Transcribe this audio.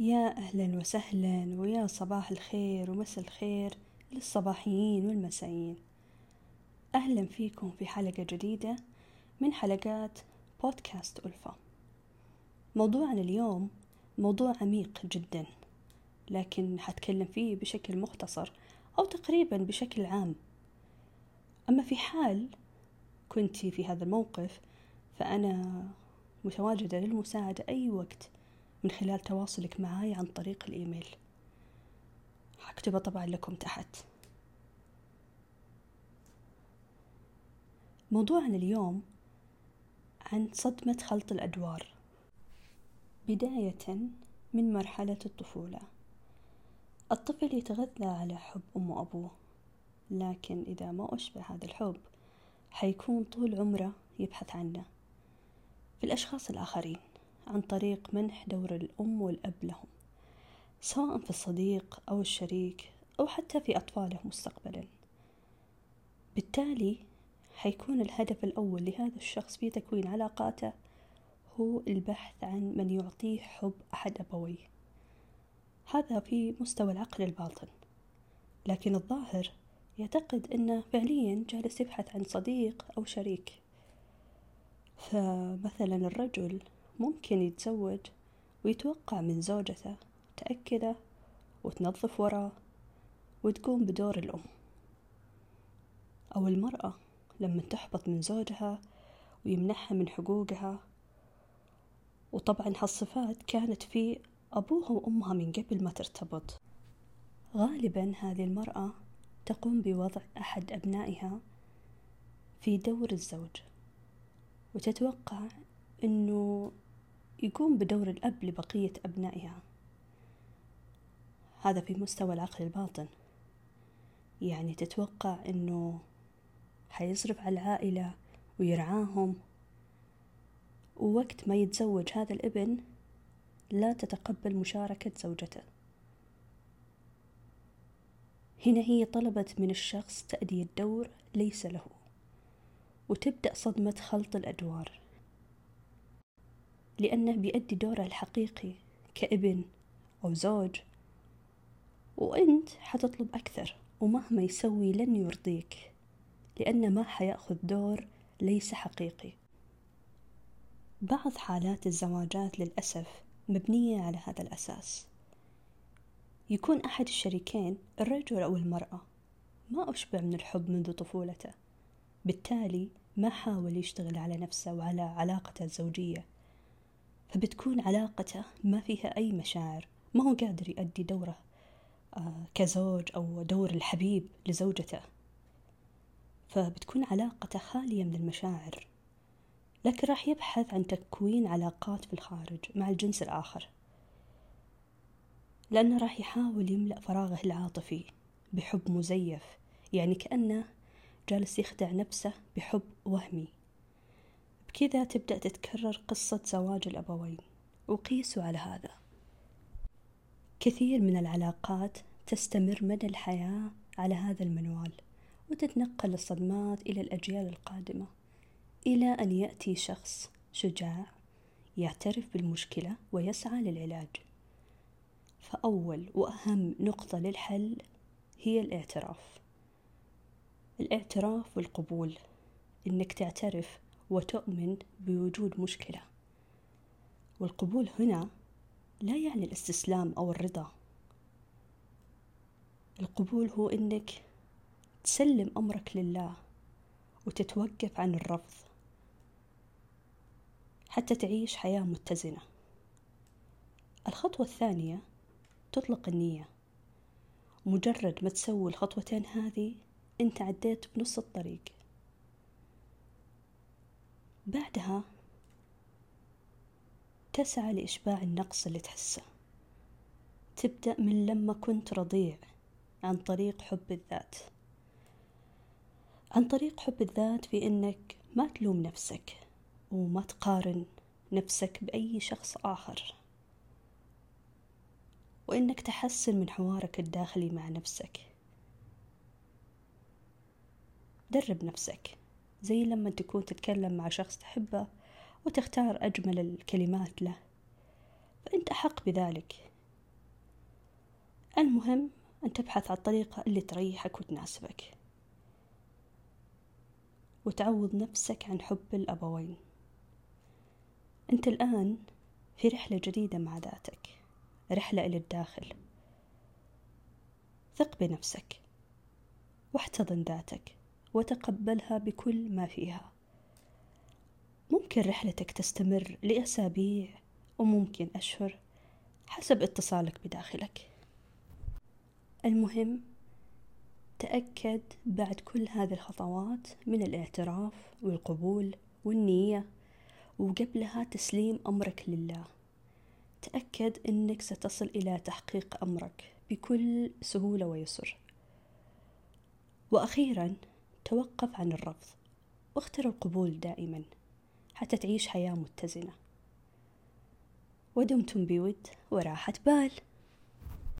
يا أهلا وسهلا ويا صباح الخير ومساء الخير للصباحيين والمسائيين أهلا فيكم في حلقة جديدة من حلقات بودكاست ألفا موضوعنا اليوم موضوع عميق جدا لكن حتكلم فيه بشكل مختصر أو تقريبا بشكل عام. أما في حال كنت في هذا الموقف فأنا متواجدة للمساعدة أي وقت من خلال تواصلك معي عن طريق الإيميل. حكتبه طبعا لكم تحت. موضوعنا اليوم عن صدمة خلط الأدوار. بداية من مرحلة الطفولة. الطفل يتغذى على حب أم وأبوه لكن إذا ما أشبع هذا الحب حيكون طول عمره يبحث عنه. في الأشخاص الآخرين. عن طريق منح دور الأم والأب لهم سواء في الصديق أو الشريك أو حتى في أطفاله مستقبلا. بالتالي حيكون الهدف الأول لهذا الشخص في تكوين علاقاته هو البحث عن من يعطيه حب أحد أبويه. هذا في مستوى العقل الباطن. لكن الظاهر يعتقد أنه فعليا جالس يبحث عن صديق أو شريك. فمثلا الرجل ممكن يتزوج ويتوقع من زوجته تأكله وتنظف وراه وتقوم بدور الأم. أو المرأة لما تحبط من زوجها ويمنحها من حقوقها. وطبعا هالصفات كانت في أبوها وأمها من قبل ما ترتبط. غالبا هذه المرأة تقوم بوضع أحد أبنائها في دور الزوج. وتتوقع أنه يقوم بدور الأب لبقية أبنائها. هذا في مستوى العقل الباطن. يعني تتوقع أنه حيصرف على العائلة ويرعاهم. ووقت ما يتزوج هذا الابن لا تتقبل مشاركة زوجته. هنا هي طلبت من الشخص تأدية دور ليس له. وتبدأ صدمة خلط الأدوار. لأنه بيأدي دوره الحقيقي كابن أو زوج. وأنت حتطلب أكثر ومهما يسوي لن يرضيك لأنه ما حيأخذ دور ليس حقيقي. بعض حالات الزواجات للأسف مبنية على هذا الأساس. يكون أحد الشريكين الرجل أو المرأة. ما أشبع من الحب منذ طفولته. بالتالي ما حاول يشتغل على نفسه وعلى علاقته الزوجية. فبتكون علاقته ما فيها أي مشاعر ما هو قادر يؤدي دوره آه، كزوج أو دور الحبيب لزوجته. فبتكون علاقته خالية من المشاعر. لكن راح يبحث عن تكوين علاقات في الخارج مع الجنس الآخر. لأنه راح يحاول يملأ فراغه العاطفي بحب مزيف يعني كأنه جالس يخدع نفسه بحب وهمي. بكذا تبدأ تتكرر قصة زواج الأبوين. وقيسوا على هذا. كثير من العلاقات تستمر مدى الحياة على هذا المنوال وتتنقل الصدمات إلى الأجيال القادمة إلى أن يأتي شخص شجاع يعترف بالمشكلة ويسعى للعلاج. فأول وأهم نقطة للحل هي الاعتراف. الاعتراف والقبول إنك تعترف وتؤمن بوجود مشكلة. والقبول هنا لا يعني الاستسلام أو الرضا. القبول هو إنك تسلم أمرك لله وتتوقف عن الرفض حتى تعيش حياة متزنة. الخطوة الثانية تطلق النية. مجرد ما تسوي الخطوتين هذه أنت عديت بنص الطريق. بعدها تسعى لإشباع النقص اللي تحسه. تبدأ من لما كنت رضيع عن طريق حب الذات. عن طريق حب الذات في إنك ما تلوم نفسك وما تقارن نفسك بأي شخص آخر. وإنك تحسن من حوارك الداخلي مع نفسك. درب نفسك. زي لما تكون تتكلم مع شخص تحبه وتختار أجمل الكلمات له. فأنت أحق بذلك. المهم أن تبحث عن الطريقة اللي تريحك وتناسبك. وتعوض نفسك عن حب الأبوين. أنت الآن في رحلة جديدة مع ذاتك. رحلة إلى الداخل. ثق بنفسك واحتضن ذاتك. وتقبلها بكل ما فيها. ممكن رحلتك تستمر لأسابيع وممكن أشهر حسب اتصالك بداخلك. المهم تأكد بعد كل هذه الخطوات من الاعتراف والقبول والنية وقبلها تسليم أمرك لله. تأكد أنك ستصل إلى تحقيق أمرك بكل سهولة ويسر. وأخيرا توقف عن الرفض واختر القبول دائما حتى تعيش حياة متزنة. ودمتم بود وراحة بال.